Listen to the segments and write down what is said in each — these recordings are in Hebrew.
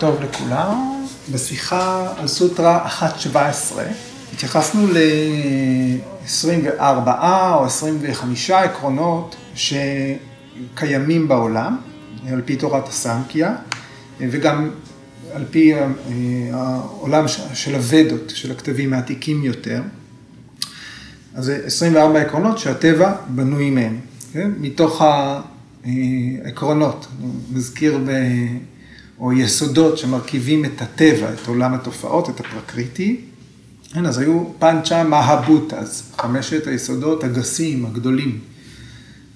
טוב לכולם. בשיחה על סוטרה 1.17 התייחסנו ל-24 או 25 עקרונות שקיימים בעולם, על פי תורת הסנקיה, וגם על פי אה, העולם של הוודות, של הכתבים העתיקים יותר. אז זה 24 עקרונות שהטבע בנוי מהם, כן? מתוך העקרונות, אני מזכיר ב... או יסודות שמרכיבים את הטבע, את עולם התופעות, את הפרקריטי. כן, אז היו פאנצ'ה מהבוטאז, חמשת היסודות הגסים, הגדולים.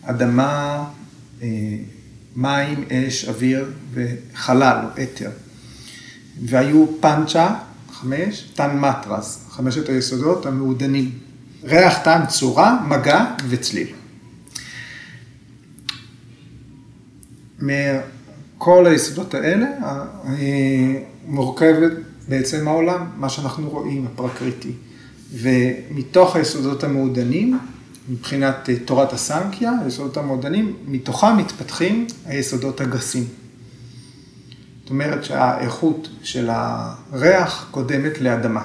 אדמה, אה, מים, אש, אוויר וחלל, או אתר. והיו פאנצ'ה, חמש, טן מטרס, חמשת היסודות המעודנים. ריח, טעם, צורה, מגע וצליל. כל היסודות האלה מורכבת בעצם העולם, מה שאנחנו רואים, הפרקריטי. ומתוך היסודות המעודנים, מבחינת אה, תורת הסנקיה, היסודות המעודנים, מתוכם מתפתחים היסודות הגסים. זאת אומרת שהאיכות של הריח קודמת לאדמה.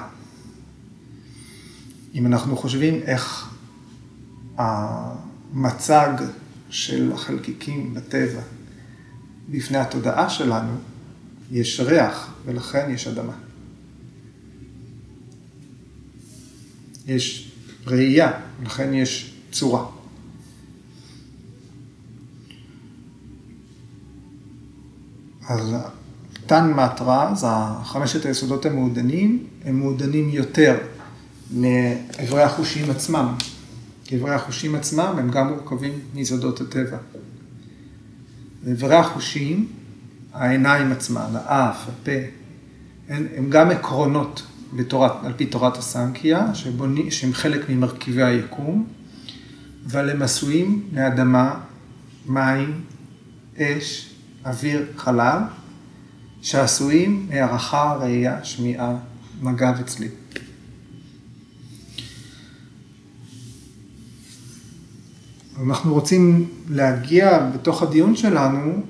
אם אנחנו חושבים איך המצג של החלקיקים בטבע בפני התודעה שלנו יש ריח, ולכן יש אדמה. יש ראייה, לכן יש צורה. אז תן מטרה, זה חמשת היסודות המעודנים, הם מעודנים יותר מאיברי החושים עצמם. כי איברי החושים עצמם הם גם מורכבים מיסודות הטבע. ואיברי החושים, העיניים עצמן, האף, הפה, הם, הם גם עקרונות בתורת, על פי תורת הסנקיה, שבוני, שהם חלק ממרכיבי היקום, אבל הם עשויים מאדמה, מים, אש, אוויר, חלל, שעשויים מהערכה, ראייה, שמיעה, מגע וצליל. אנחנו רוצים להגיע בתוך הדיון שלנו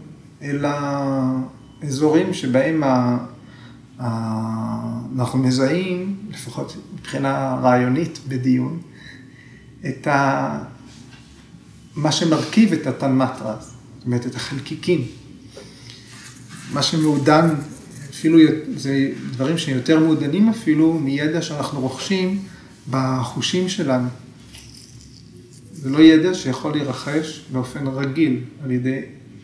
אל האזורים שבהם ה... ה... אנחנו מזהים, לפחות מבחינה רעיונית בדיון, את ה... מה שמרכיב את התנמטרה, זאת אומרת את החלקיקים. מה שמעודן, אפילו זה דברים שיותר מעודנים אפילו מידע שאנחנו רוכשים בחושים שלנו. זה לא ידע שיכול להירכש באופן רגיל על ידי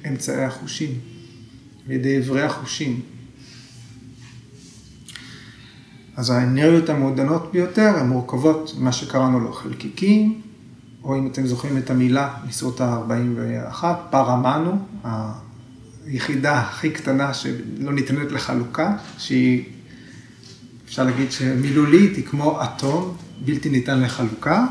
אמצעי החושים, על ידי אברי החושים. אז האנרגיות המעודנות ביותר הן מורכבות ממה שקראנו לו חלקיקים, או אם אתם זוכרים את המילה מסעות ה-41, פרמנו, היחידה הכי קטנה שלא ניתנת לחלוקה, שהיא, אפשר להגיד שמילולית היא כמו אטום, בלתי ניתן לחלוקה,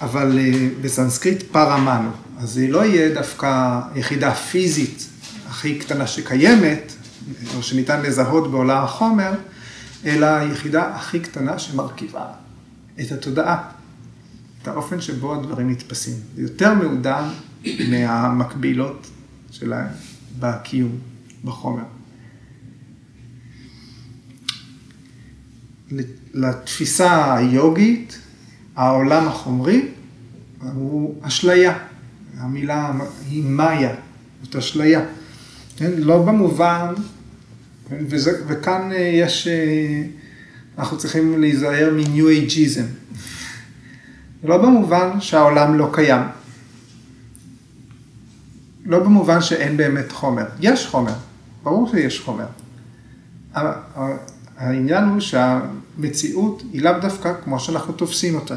אבל אה, בסנסקריט פרמנו, אז היא לא יהיה דווקא יחידה פיזית הכי קטנה שקיימת, או שניתן לזהות בעולם החומר, אלא היחידה הכי קטנה שמרכיבה את התודעה, את האופן שבו הדברים נתפסים. זה יותר מעודן מהמקבילות שלהם בקיום, בחומר. לתפיסה היוגית, העולם החומרי הוא אשליה. המילה היא מאיה, זאת אשליה. כן? לא במובן, כן? וזה, וכאן אה, יש, אה, אנחנו צריכים להיזהר מניו אייג'יזם. לא במובן שהעולם לא קיים. לא במובן שאין באמת חומר. יש חומר, ברור שיש חומר. העניין הוא שהמציאות היא לאו דווקא כמו שאנחנו תופסים אותה.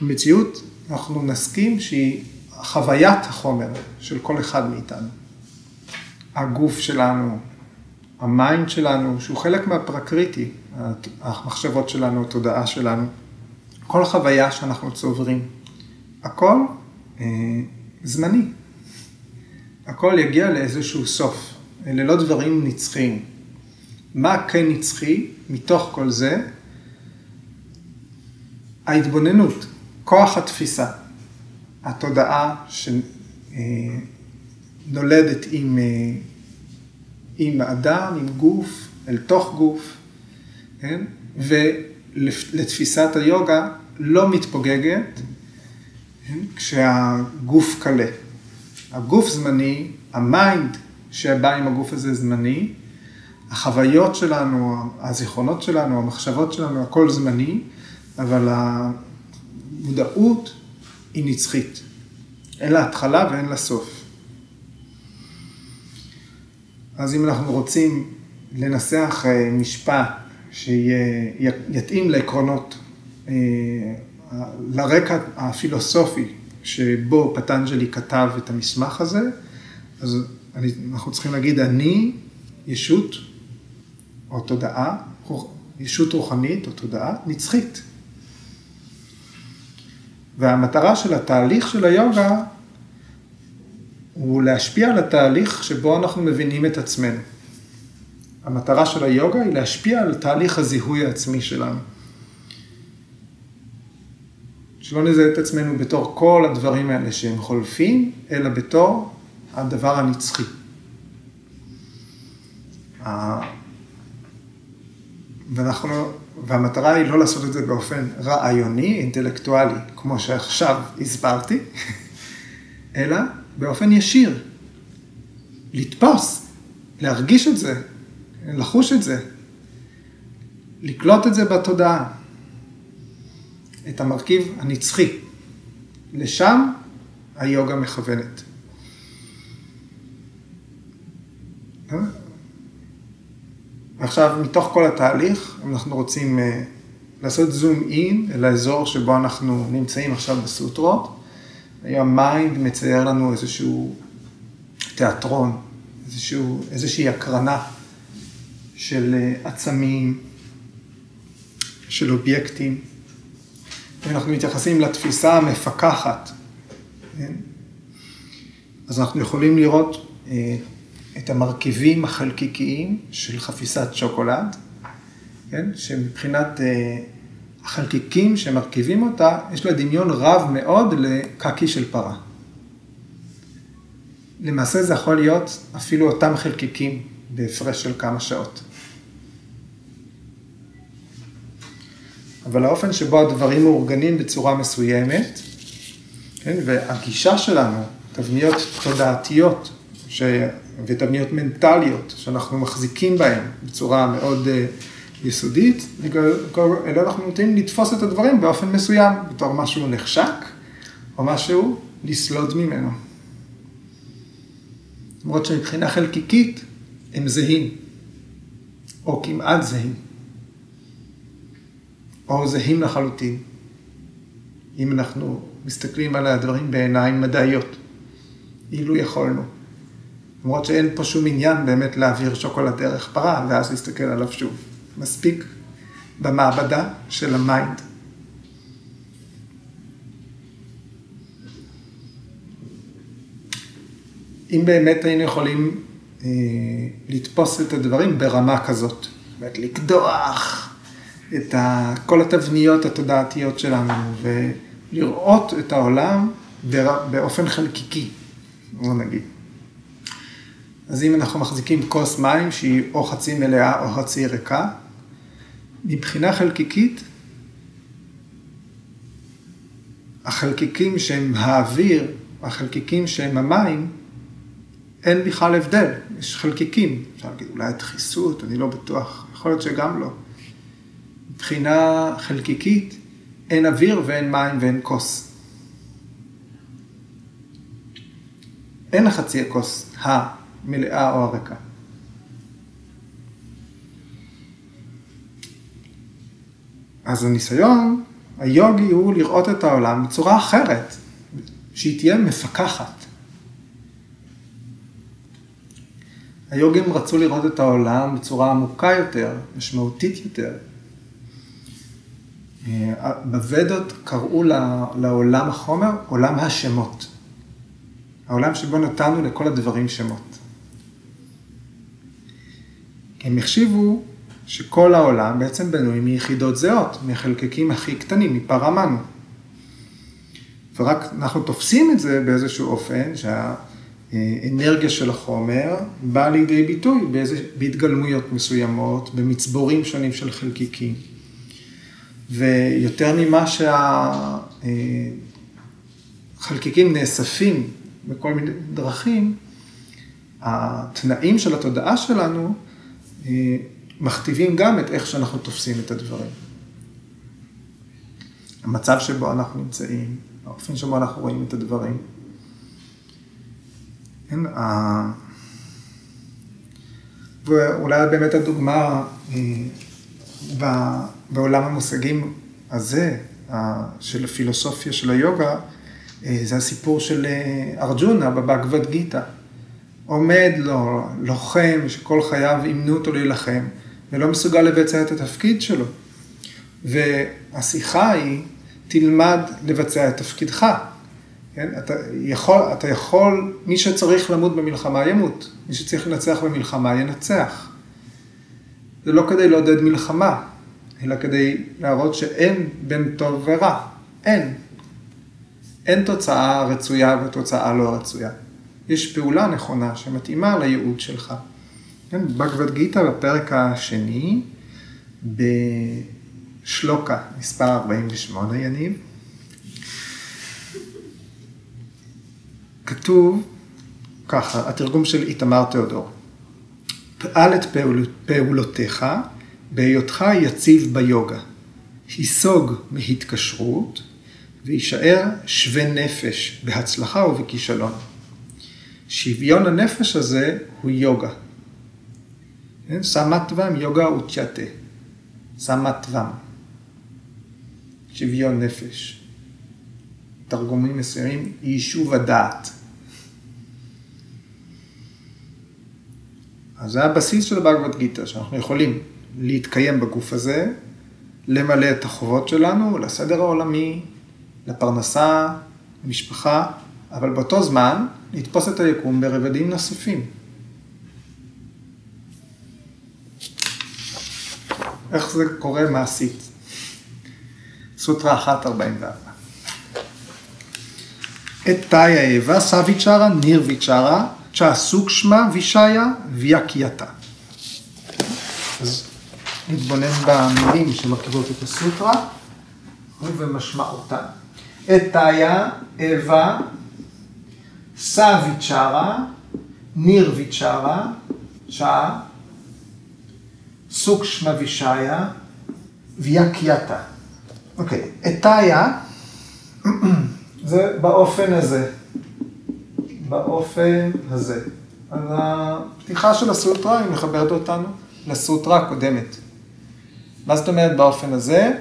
המציאות, אנחנו נסכים שהיא חוויית החומר של כל אחד מאיתנו. הגוף שלנו, ה mind שלנו, שהוא חלק מהפרקריטי, המחשבות שלנו, התודעה שלנו, כל חוויה שאנחנו צוברים, הכל אה, זמני. הכל יגיע לאיזשהו סוף. אלה לא דברים נצחיים. מה כן נצחי מתוך כל זה? ההתבוננות, כוח התפיסה, התודעה שנולדת עם, אה, עם אדם, עם גוף, אל תוך גוף, כן? ולתפיסת היוגה לא מתפוגגת כן? כשהגוף קלה. הגוף זמני, ה mind שבא עם הגוף הזה זמני, החוויות שלנו, הזיכרונות שלנו, המחשבות שלנו, הכל זמני, אבל המודעות היא נצחית. אין לה התחלה ואין לה סוף. אז אם אנחנו רוצים לנסח אה, משפט שיתאים לעקרונות, אה, לרקע הפילוסופי שבו פטנג'לי כתב את המסמך הזה, אז אנחנו צריכים להגיד אני ישות או תודעה, ישות רוחנית או תודעה נצחית. והמטרה של התהליך של היוגה הוא להשפיע על התהליך שבו אנחנו מבינים את עצמנו. המטרה של היוגה היא להשפיע על תהליך הזיהוי העצמי שלנו. שלא נזהה את עצמנו בתור כל הדברים האלה שהם חולפים, אלא בתור הדבר הנצחי. ואנחנו, והמטרה היא לא לעשות את זה באופן רעיוני, אינטלקטואלי, כמו שעכשיו הסברתי, אלא באופן ישיר. לתפוס, להרגיש את זה, לחוש את זה, לקלוט את זה בתודעה, את המרכיב הנצחי. לשם היוגה מכוונת. ועכשיו, מתוך כל התהליך, אנחנו רוצים אה, לעשות zoom in אל האזור שבו אנחנו נמצאים עכשיו בסוטרות. היום mind מצייר לנו איזשהו תיאטרון, איזשהו, איזושהי הקרנה של אה, עצמים, של אובייקטים. אנחנו מתייחסים לתפיסה המפקחת, כן? אז אנחנו יכולים לראות אה, את המרכיבים החלקיקיים של חפיסת שוקולד, כן? שמבחינת אה, החלקיקים שמרכיבים אותה, יש לה דמיון רב מאוד לקקי של פרה. למעשה זה יכול להיות אפילו אותם חלקיקים בהפרש של כמה שעות. אבל האופן שבו הדברים מאורגנים בצורה מסוימת, כן, והגישה שלנו, תבניות תודעתיות ש... ותבניות מנטליות שאנחנו מחזיקים בהן בצורה מאוד uh, יסודית, אלא אנחנו נוטים לתפוס את הדברים באופן מסוים, בתור משהו נחשק, או משהו לסלוד ממנו. למרות שמבחינה חלקיקית הם זהים, או כמעט זהים, או זהים לחלוטין, אם אנחנו מסתכלים על הדברים בעיניים מדעיות, אילו יכולנו. למרות שאין פה שום עניין באמת להעביר שוקולד דרך פרה, ואז להסתכל עליו שוב. מספיק במעבדה של ה mind. אם באמת היינו יכולים אה, לתפוס את הדברים ברמה כזאת, זאת אומרת, לקדוח את ה, כל התבניות התודעתיות שלנו ולראות את העולם באופן חלקיקי, בוא נגיד. אז אם אנחנו מחזיקים כוס מים שהיא או חצי מלאה או חצי ריקה, מבחינה חלקיקית, החלקיקים שהם האוויר, החלקיקים שהם המים, אין בכלל הבדל, יש חלקיקים, אפשר להגיד אולי הדחיסות, אני לא בטוח, יכול להיות שגם לא. מבחינה חלקיקית, אין אוויר ואין מים ואין כוס. אין החצי הכוס המלאה או הריקה. אז הניסיון היוגי הוא לראות את העולם בצורה אחרת, שהיא תהיה מפקחת. היוגים רצו לראות את העולם בצורה עמוקה יותר, משמעותית יותר. בוודות קראו לעולם החומר עולם השמות. העולם שבו נתנו לכל הדברים שמות. הם החשיבו שכל העולם בעצם בנוי מיחידות זהות, מחלקקים הכי קטנים, מפרמנו. ורק אנחנו תופסים את זה באיזשהו אופן, האנרגיה של החומר באה לידי ביטוי באיזה, בהתגלמויות מסוימות, במצבורים שונים של חלקיקים. ויותר ממה שהחלקיקים נאספים בכל מיני דרכים, התנאים של התודעה שלנו אה, מכתיבים גם את איך שאנחנו תופסים את הדברים. המצב שבו אנחנו נמצאים, האופן שבו אנחנו רואים את הדברים. כן, ה... ואולי באמת הדוגמה אה, בעולם המושגים הזה, של הפילוסופיה של היוגה, אה, זה הסיפור של ארג'ונה בבגבד גיתא. עומד לו לוחם שכל חייו אימנו אותו להילחם, ולא מסוגל לבצע את התפקיד שלו. והשיחה היא, תלמד לבצע את תפקידך. כן? אתה יכול, אתה יכול, מי שצריך למות במלחמה ימות, מי שצריך לנצח במלחמה ינצח. זה לא כדי לעודד מלחמה, אלא כדי להראות שאין בין טוב ורע. אין. אין תוצאה רצויה ותוצאה לא רצויה. יש פעולה נכונה שמתאימה לייעוד שלך. כן, בגבד גיתא בפרק השני, בשלוקה, מספר 48 יניב, כתוב ככה, התרגום של איתמר תיאודור, פעל את פעול, פעולותיך בהיותך יציב ביוגה, היסוג מהתקשרות ויישאר שווה נפש בהצלחה ובכישלון. שוויון הנפש הזה הוא יוגה. כן? סמטוום יוגה אוצ'תה. סמטוום. שוויון נפש. תרגומים מסוימים, יישוב הדעת. אז זה הבסיס של הבאגבד גיתא, שאנחנו יכולים להתקיים בגוף הזה, למלא את החובות שלנו, לסדר העולמי, לפרנסה, למשפחה, אבל באותו זמן לתפוס את היקום ברבדים נוספים. איך זה קורה מעשית? סוטרה 1.44. את תאי האבה סוויצ'רה נירוויצ'רה צ'ה סוקשמה וישיה ויקייתה. אז נתבונן במילים שמרכיבות את הסוטרה ובמשמעותן. את תאיה, אבה, סוויצ'רה, נירוויצ'רה, שעה, סוקשמה וישיה, ויקייתה. אוקיי, אתיה, זה באופן הזה. באופן הזה. אז הפתיחה של הסוטרה, היא מחברת אותנו לסוטרה הקודמת. מה זאת אומרת באופן הזה?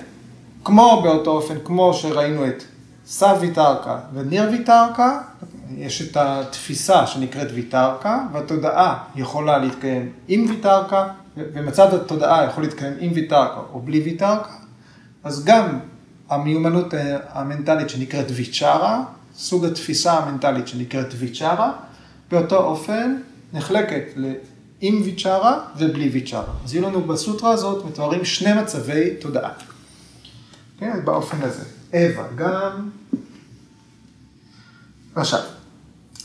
כמו באותו אופן, כמו שראינו את סוויטרקה וניר ויטרקה, יש את התפיסה שנקראת ויטרקה, והתודעה יכולה להתקיים עם ויטרקה, ומצד התודעה יכול להתקיים עם ויטרקה או בלי ויטרקה, אז גם המיומנות אה, המנטלית שנקראת ויצ'רה, סוג התפיסה המנטלית שנקראת ויצ'רה, באותו אופן נחלקת עם ויצ'רה ובלי ויצ'רה. אז יהיו לנו בסוטרה הזאת מתוארים שני מצבי תודעה. כן, באופן הזה. אווה גם. עכשיו,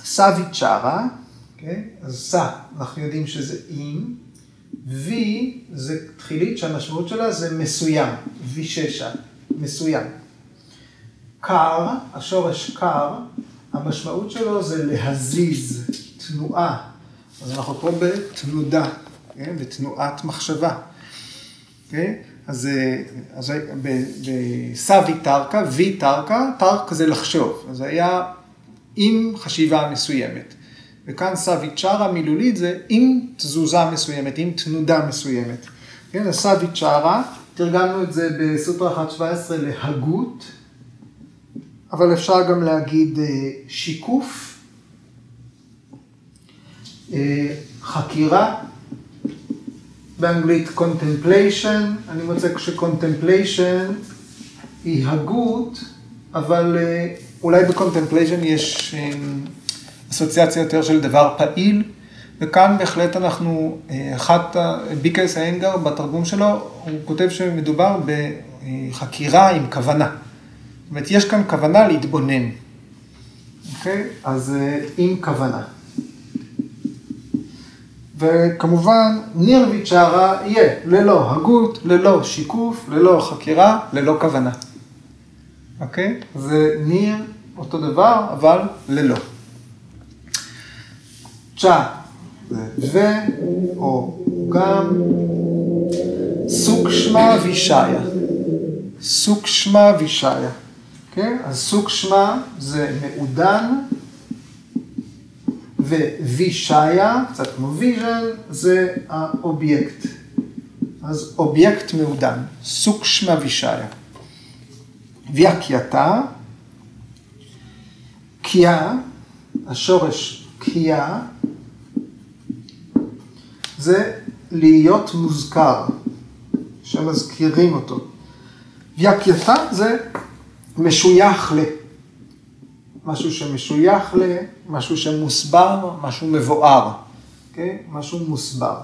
סוויצ'רה, כן? אז סה, אנחנו יודעים שזה עם, וי זה תחילית שהמשמעות שלה זה מסוים, וי ששה, מסוים. קר, השורש קר, המשמעות שלו זה להזיז, תנועה. אז אנחנו פה בתנודה, כן? בתנועת מחשבה. כן? אז, אז בסבי טרקה, וי טרקה זה לחשוב. אז היה עם חשיבה מסוימת. וכאן סוויצ'רה מילולית זה עם תזוזה מסוימת, עם תנודה מסוימת. כן, הסוויצ'רה, תרגמנו את זה בסוטרה 1.17 להגות, אבל אפשר גם להגיד אה, שיקוף, אה, חקירה, באנגלית contemplation, אני מוצא ש-contemplation היא הגות, אבל אה, אולי ב contemplation יש אסוציאציה יותר של דבר פעיל, וכאן בהחלט אנחנו, אה, אחת, בי קיי אס איינגר בתרגום שלו, הוא כותב שמדובר בחקירה עם כוונה. זאת אומרת, יש כאן כוונה להתבונן. אוקיי? אז אה, עם כוונה. וכמובן, ניר ויצ'רה יהיה ללא הגות, ללא שיקוף, ללא חקירה, ללא כוונה. אוקיי? זה ניר אותו דבר, אבל ללא. צ'ה ו, או גם, סוקשמה וישיה. סוקשמה וישיה. כן? אז סוקשמה זה מעודן, ווישיה, קצת כמו vision, זה האובייקט. אז אובייקט מעודן, סוקשמה וישיה. ויאקייתה, קיאה, השורש קיאה, זה להיות מוזכר, שמזכירים אותו. ויאקייתה זה משוייך ל... משהו שמשוייך ל... משהו שמוסבר, משהו מבואר, אוקיי? Okay? משהו מוסבר.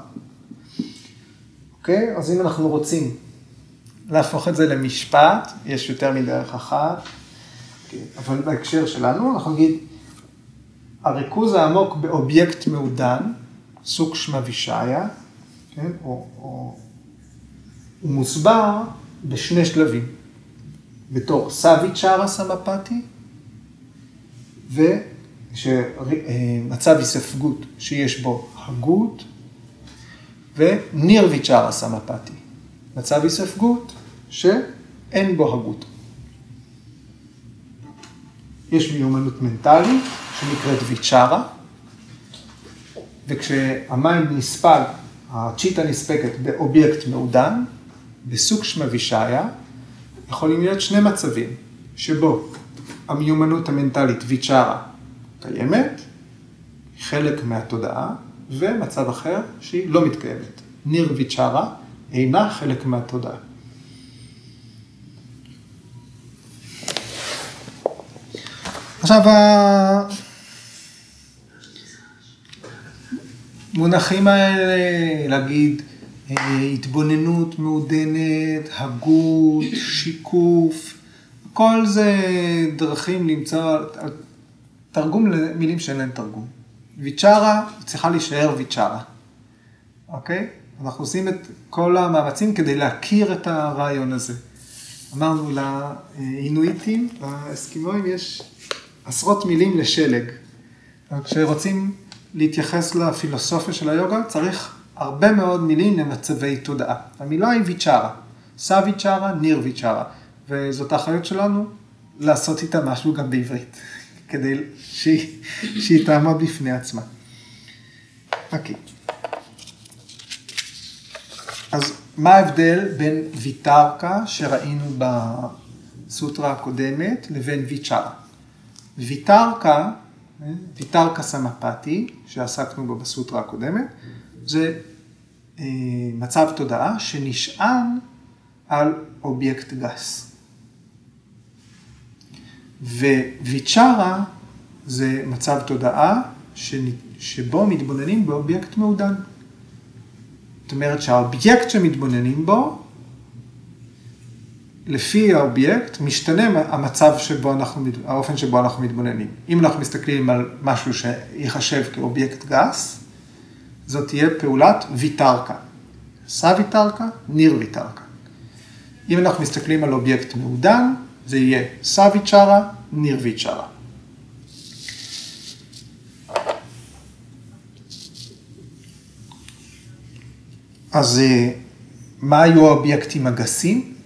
אוקיי? Okay? אז אם אנחנו רוצים להפוך את זה למשפט, יש יותר מדרך אחת. אוקיי? אבל בהקשר שלנו אנחנו נגיד, הריכוז העמוק באובייקט מעודן, סוג שמבישיה, כן? או, או, הוא מוסבר בשני שלבים, בתור סאביצ'ארה סמפתי, ומצב היספגות שיש בו הגות, ונירוויצ'ארה סמפתי, מצב היספגות שאין בו הגות. יש מיומנות מנטלית שנקראת ויצ'ארה, וכשהמים נספג, הצ'יטה נספגת באובייקט מעודן, בסוג שמבישיה, יכולים להיות שני מצבים, שבו המיומנות המנטלית ויצ'ארה קיימת, חלק מהתודעה, ומצב אחר שהיא לא מתקיימת. ניר ויצ'ארה אינה חלק מהתודעה. עכשיו, המונחים האלה, להגיד, אה, התבוננות מעודנת, הגות, שיקוף, כל זה דרכים למצוא, תרגום למילים שאין להן תרגום. ויצ'רה צריכה להישאר ויצ'רה, אוקיי? אנחנו עושים את כל המאמצים כדי להכיר את הרעיון הזה. אמרנו לאינואיטים, לאסקימואים, יש עשרות מילים לשלג. כשרוצים להתייחס לפילוסופיה של היוגה, צריך הרבה מאוד מילים למצבי תודעה. המילה היא ויצ'רה, סא ויצ'רה, ניר ויצ'רה, וזאת האחריות שלנו לעשות איתה משהו גם בעברית, כדי שהיא, שהיא תעמוד בפני עצמה. אוקיי. אז מה ההבדל בין ויתרקה שראינו בסוטרה הקודמת לבין ויצ'רה? ויתרקה, ויתרקה סמפתי, שעסקנו בו בסוטרה הקודמת, זה אה, מצב תודעה שנשען על אובייקט גס. וויצ'רה זה מצב תודעה שבו מתבוננים באובייקט מעודן. זאת אומרת שהאובייקט שמתבוננים בו, לפי האובייקט, משתנה המצב שבו אנחנו, האופן שבו אנחנו מתבוננים. אם אנחנו מסתכלים על משהו שיחשב כאובייקט גס, זאת תהיה פעולת ויתרקה. סא ויתרקה, ניר ויתרקה. אם אנחנו מסתכלים על אובייקט מעודן, זה יהיה סא ויצ'רה, ניר ויצ'רה. אז אה, מה היו האובייקטים הגסים?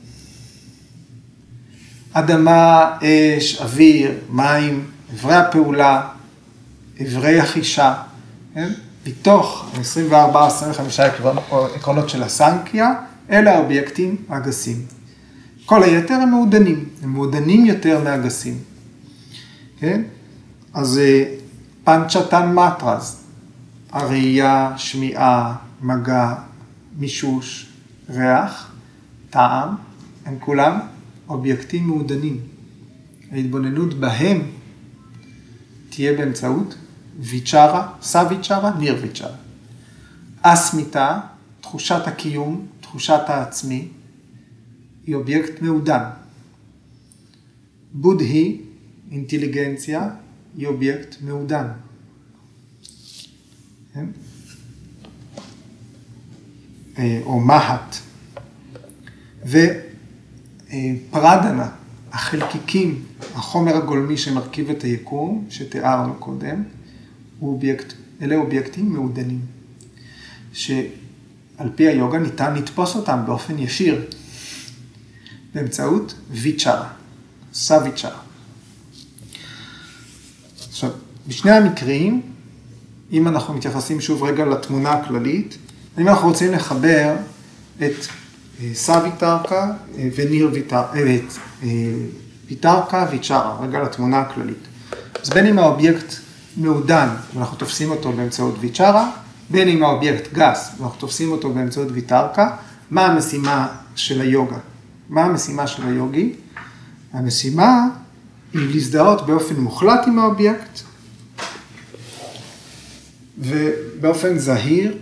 אדמה, אש, אוויר, מים, אברי הפעולה, אברי החישה, כן? מתוך 24-25 עקרונות של הסנקיה, אלה האובייקטים הגסים. כל היתר הם מעודנים, הם מעודנים יותר מהגסים. כן? אז אה, פנצ'תן מטרז, הראייה, שמיעה, מגע, מישוש, ריח, טעם, הם כולם אובייקטים מעודנים. ההתבוננות בהם תהיה באמצעות ויצ'רה, סא ויצ'רה, ניר ויצ'רה. אסמיתה, תחושת הקיום, תחושת העצמי, היא אובייקט מעודן. בודהי, אינטליגנציה, היא אובייקט מעודן. כן? או מהט. ופרדנה, החלקיקים, החומר הגולמי שמרכיב את היקום, שתיארנו קודם, אובייקט, אלה אובייקטים מעודנים, שעל פי היוגה ניתן לתפוס אותם באופן ישיר, באמצעות ויצ'רה, סוויצ'רה. עכשיו, בשני המקרים, אם אנחנו מתייחסים שוב רגע לתמונה הכללית, אם אנחנו רוצים לחבר את אה, סוויטרקה אה, וניר אה, את ויטרקה ויצ'רה, רגע לתמונה הכללית. אז בין אם האובייקט מעודן ואנחנו תופסים אותו באמצעות ויצ'רה, בין אם האובייקט גס ואנחנו תופסים אותו באמצעות ויטרקה, מה המשימה של היוגה? מה המשימה של היוגי? המשימה היא להזדהות באופן מוחלט עם האובייקט, ובאופן זהיר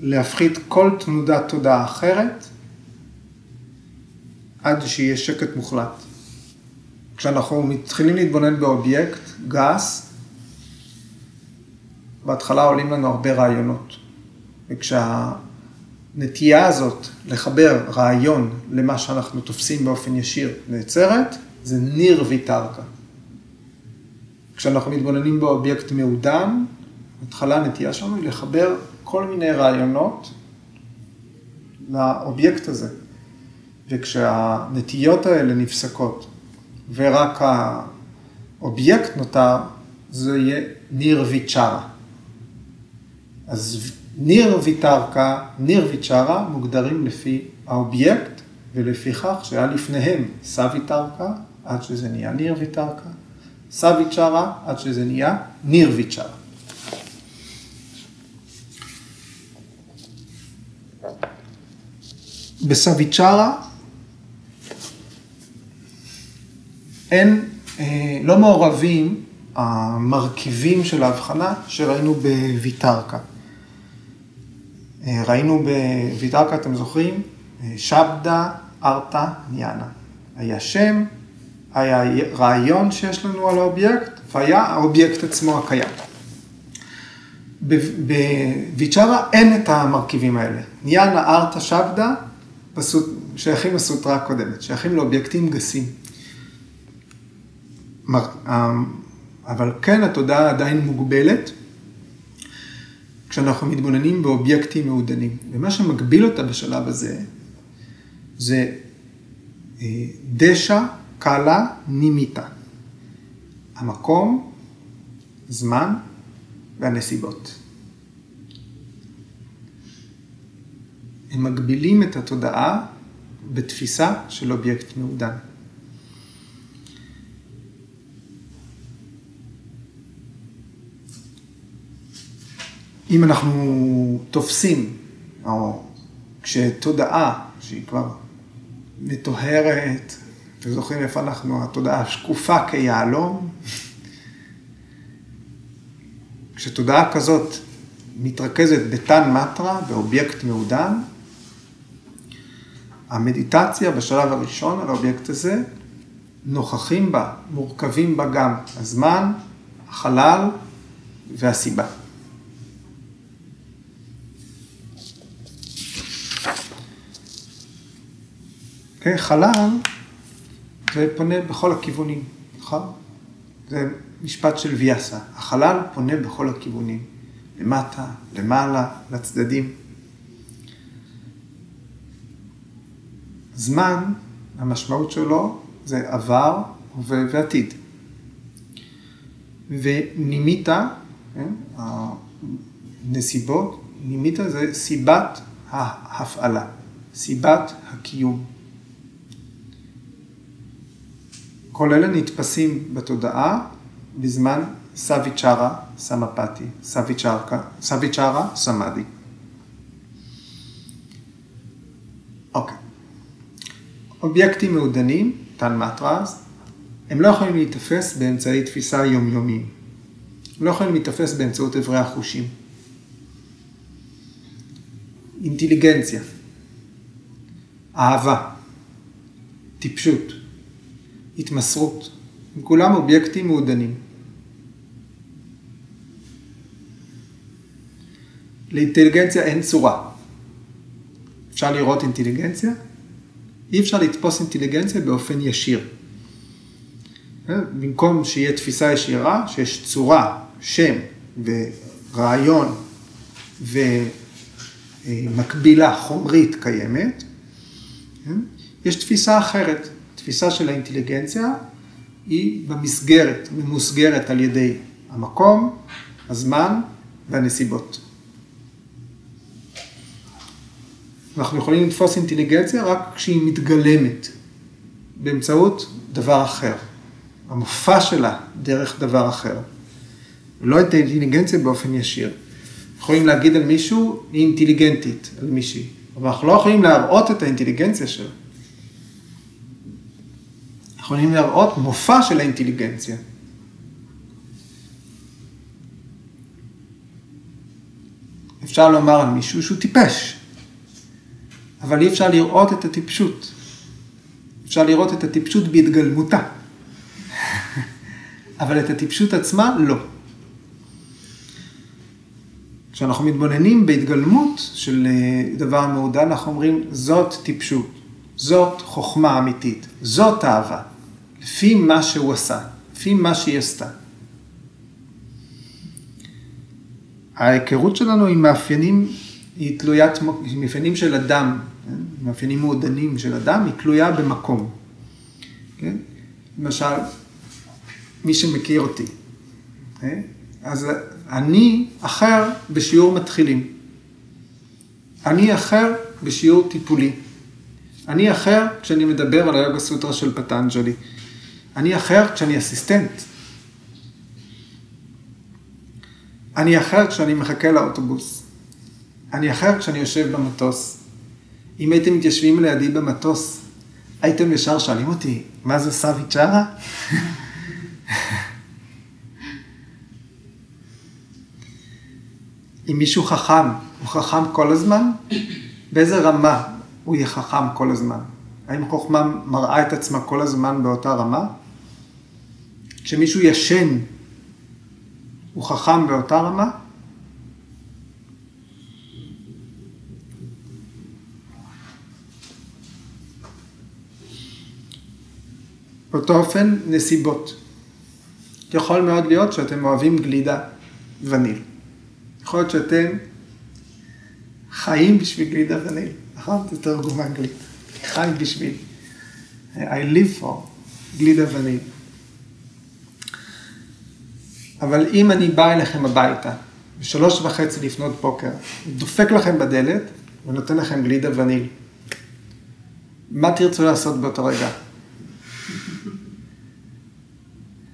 להפחית כל תנודת תודעה אחרת, עד שיהיה שקט מוחלט. כשאנחנו מתחילים להתבונן באובייקט גס, בהתחלה עולים לנו הרבה רעיונות. וכשהנטייה הזאת לחבר רעיון למה שאנחנו תופסים באופן ישיר נעצרת, זה ניר ויטרקה. כשאנחנו מתבוננים באובייקט מעודן, בהתחלה הנטייה שלנו היא לחבר כל מיני רעיונות לאובייקט הזה. וכשהנטיות האלה נפסקות ורק האובייקט נותר, זה יהיה ניר ויצ'רה. אז ניר ויטרקה, ניר ויצ'רה מוגדרים לפי האובייקט ולפיכך שהיה לפניהם סוויטרקה עד שזה נהיה ניר ויטרקה, סוויצ'רה עד שזה נהיה ניר ויצ'רה. בסוויצ'רה אין, אה, לא מעורבים המרכיבים של ההבחנה שראינו בויטרקה. אה, ראינו בויטרקה, אתם זוכרים? אה, שבדה, ארתה, ניאנה. היה שם, היה רעיון שיש לנו על האובייקט, והיה האובייקט עצמו הקיים. בויצ'רה אין את המרכיבים האלה. ניאנה, ארתה, שבדה, שייכים לסוטרה הקודמת, שייכים לאובייקטים גסים. אבל כן התודעה עדיין מוגבלת, כשאנחנו מתבוננים באובייקטים מעודנים. ומה שמגביל אותה בשלב הזה, זה אה, דשא, קלה, נימיתה. המקום, זמן והנסיבות. הם מגבילים את התודעה בתפיסה של אובייקט מעודן. אם אנחנו תופסים, או כשתודעה שהיא כבר מטוהרת, אתם זוכרים איפה אנחנו, התודעה שקופה כיהלום, כשתודעה כזאת מתרכזת בתנמטרה, באובייקט מעודן, המדיטציה בשלב הראשון על האובייקט הזה, נוכחים בה, מורכבים בה גם הזמן, החלל והסיבה. Okay, חלל זה פונה בכל הכיוונים, נכון? זה משפט של ויאסה. החלל פונה בכל הכיוונים, למטה, למעלה, לצדדים. זמן, המשמעות שלו זה עבר, ועתיד. ונימיתה, כן, הנסיבות, נימיתה זה סיבת ההפעלה, סיבת הקיום. כל אלה נתפסים בתודעה בזמן סוויצ'רה סמפתי, סוויצ'רה סמאדי. אוקיי. אובייקטים מעודנים, תן מטרס, הם לא יכולים להיתפס באמצעי תפיסה יומיומיים. הם לא יכולים להיתפס באמצעות אברי החושים. אינטליגנציה, אהבה, טיפשות, התמסרות, הם כולם אובייקטים מעודנים. לאינטליגנציה אין צורה. אפשר לראות אינטליגנציה? אי אפשר לתפוס אינטליגנציה באופן ישיר. במקום שיהיה תפיסה ישירה, שיש צורה, שם ורעיון ומקבילה חומרית קיימת, יש תפיסה אחרת. תפיסה של האינטליגנציה היא במסגרת, ממוסגרת על ידי המקום, הזמן והנסיבות. אנחנו יכולים לתפוס אינטליגנציה רק כשהיא מתגלמת באמצעות דבר אחר. המופע שלה דרך דבר אחר. לא את האינטליגנציה באופן ישיר. יכולים להגיד על מישהו, היא אינטליגנטית, על מישהי, אבל אנחנו לא יכולים להראות את האינטליגנציה שלה. יכולים להראות מופע של האינטליגנציה. אפשר לומר על מישהו שהוא טיפש, אבל אי אפשר לראות את הטיפשות. אפשר לראות את הטיפשות בהתגלמותה, אבל את הטיפשות עצמה לא. כשאנחנו מתבוננים בהתגלמות של אה, דבר מעודן, אנחנו אומרים, זאת טיפשות, זאת חוכמה אמיתית, זאת אהבה, לפי מה שהוא עשה, לפי מה שהיא עשתה. ההיכרות שלנו עם מאפיינים היא תלוית, מאפיינים של אדם, כן? מאפיינים מעודנים של אדם, היא תלויה במקום. כן? למשל, מי שמכיר אותי, כן? אז אני אחר בשיעור מתחילים. אני אחר בשיעור טיפולי. אני אחר כשאני מדבר על היוגה סוטרה של פטנג'לי. אני אחר כשאני אסיסטנט. אני אחר כשאני מחכה לאוטובוס. אני אחר כשאני יושב במטוס. אם הייתם מתיישבים לידי במטוס, הייתם ישר שואלים אותי, מה זה סאבי צ'ארה? אם מישהו חכם, הוא חכם כל הזמן? באיזה רמה הוא יהיה חכם כל הזמן? האם חוכמה מראה את עצמה כל הזמן באותה רמה? כשמישהו ישן, הוא חכם באותה רמה? באותו אופן, נסיבות. יכול מאוד להיות שאתם אוהבים גלידה וניל. יכול להיות שאתם חיים בשביל גלידה וניל, נכון? זה תרגום אנגלית. חי בשביל. I live for גלידה וניל. אבל אם אני בא אליכם הביתה, בשלוש וחצי לפנות בוקר, דופק לכם בדלת ונותן לכם גלידה וניל, מה תרצו לעשות באותו רגע?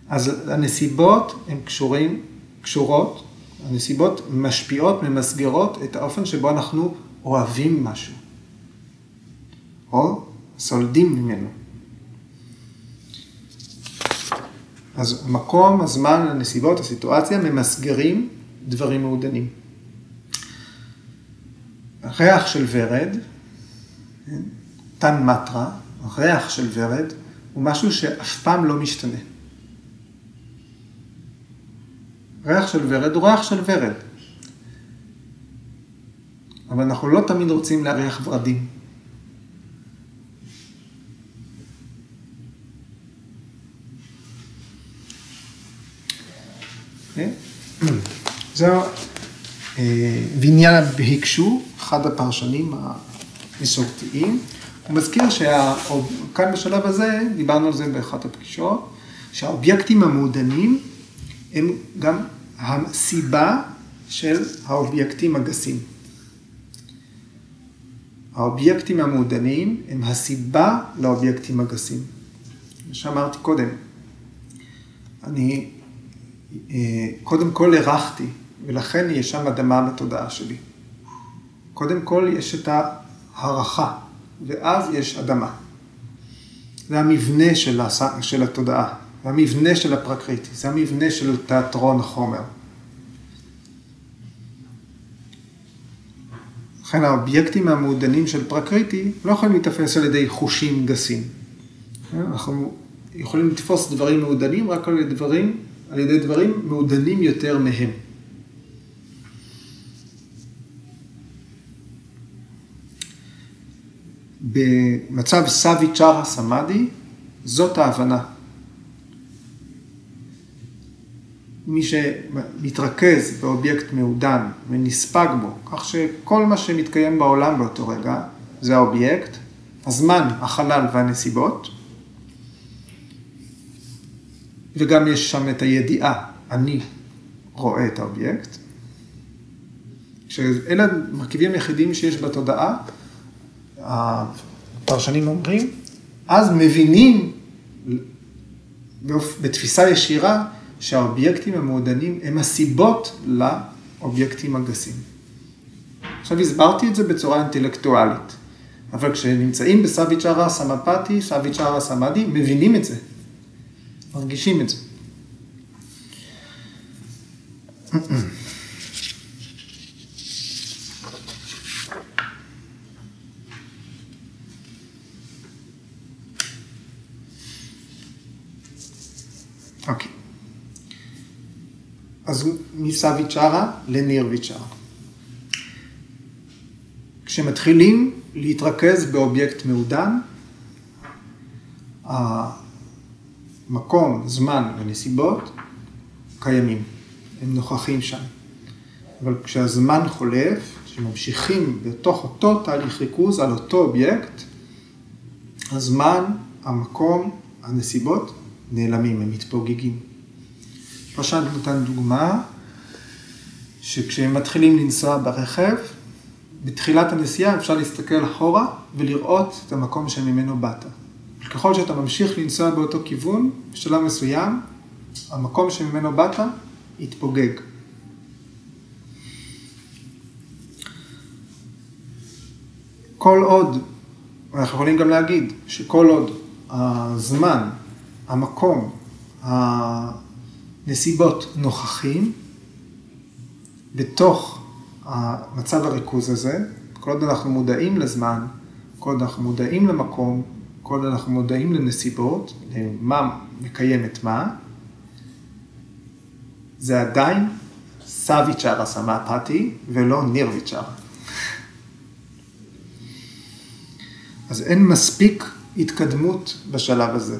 אז הנסיבות הן קשורים, קשורות, הנסיבות משפיעות, ממסגרות את האופן שבו אנחנו אוהבים משהו, או סולדים ממנו. אז המקום, הזמן, הנסיבות, הסיטואציה, ממסגרים דברים מעודנים. ריח של ורד, תן מטרה, ריח של ורד, הוא משהו שאף פעם לא משתנה. ריח של ורד הוא ריח של ורד. אבל אנחנו לא תמיד רוצים להריח ורדים. כן? זהו ויניאנה בהיקשו, אחד הפרשנים המסורתיים. הוא מזכיר שכאן בשלב הזה, דיברנו על זה באחת הפגישות, שהאובייקטים המעודנים הם גם הסיבה של האובייקטים הגסים. האובייקטים המעודנים הם הסיבה לאובייקטים הגסים. מה שאמרתי קודם, אני קודם כל הרחתי, ולכן יש שם אדמה בתודעה שלי. קודם כל יש את ההערכה, ואז יש אדמה. זה המבנה של, הס... של התודעה, זה המבנה של הפרקריטי, זה המבנה של תיאטרון החומר. לכן האובייקטים המעודנים של פרקריטי לא יכולים להתאפס על ידי חושים גסים. אנחנו יכולים לתפוס דברים מעודנים רק על ידי דברים על ידי דברים מעודנים יותר מהם. במצב סאבי צ'ארה סמאדי, זאת ההבנה. מי שמתרכז באובייקט מעודן ונספג בו, כך שכל מה שמתקיים בעולם באותו רגע זה האובייקט, הזמן, החלל והנסיבות, וגם יש שם את הידיעה, אני רואה את האובייקט, שאלה המרכיבים היחידים שיש בתודעה, הפרשנים אומרים, אז מבינים בתפיסה ישירה שהאובייקטים המעודנים הם הסיבות לאובייקטים הגסים. עכשיו הסברתי את זה בצורה אינטלקטואלית, אבל כשנמצאים בסביצ'ארה סמפתי, סביצ'ארה סמאדי, מבינים את זה, מרגישים את זה. אוקיי. אז מסביצ'ארה לנירביצ'ארה. כשמתחילים להתרכז באובייקט מעודן, המקום, זמן ונסיבות קיימים, הם נוכחים שם. אבל כשהזמן חולף, כשממשיכים בתוך אותו תהליך ריכוז על אותו אובייקט, הזמן, המקום, הנסיבות נעלמים, הם מתפוגגים. פרשן נתן דוגמה, שכשהם מתחילים לנסוע ברכב, בתחילת הנסיעה אפשר להסתכל אחורה ולראות את המקום שממנו באת. ככל שאתה ממשיך לנסוע באותו כיוון, בשלב מסוים, המקום שממנו באת יתפוגג. כל עוד, אנחנו יכולים גם להגיד שכל עוד הזמן, המקום, הנסיבות נוכחים, בתוך מצב הריכוז הזה, כל עוד אנחנו מודעים לזמן, כל עוד אנחנו מודעים למקום, כל עוד אנחנו מודעים לנסיבות, למה מקיים את מה, זה עדיין סביצ'רה סמאפתי ולא נירביצ'רה. אז אין מספיק התקדמות בשלב הזה.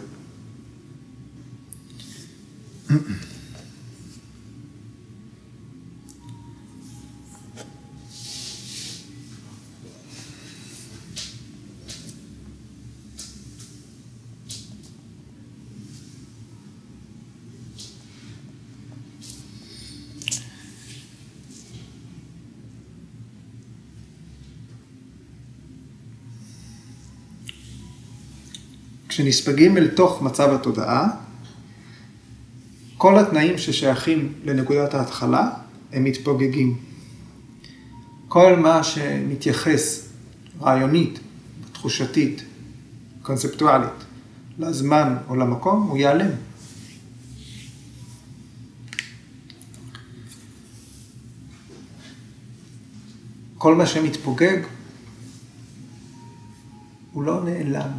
כשנספגים אל תוך מצב התודעה, כל התנאים ששייכים לנקודת ההתחלה, הם מתפוגגים. כל מה שמתייחס רעיונית, תחושתית, קונספטואלית, לזמן או למקום, הוא ייעלם. כל מה שמתפוגג, הוא לא נעלם.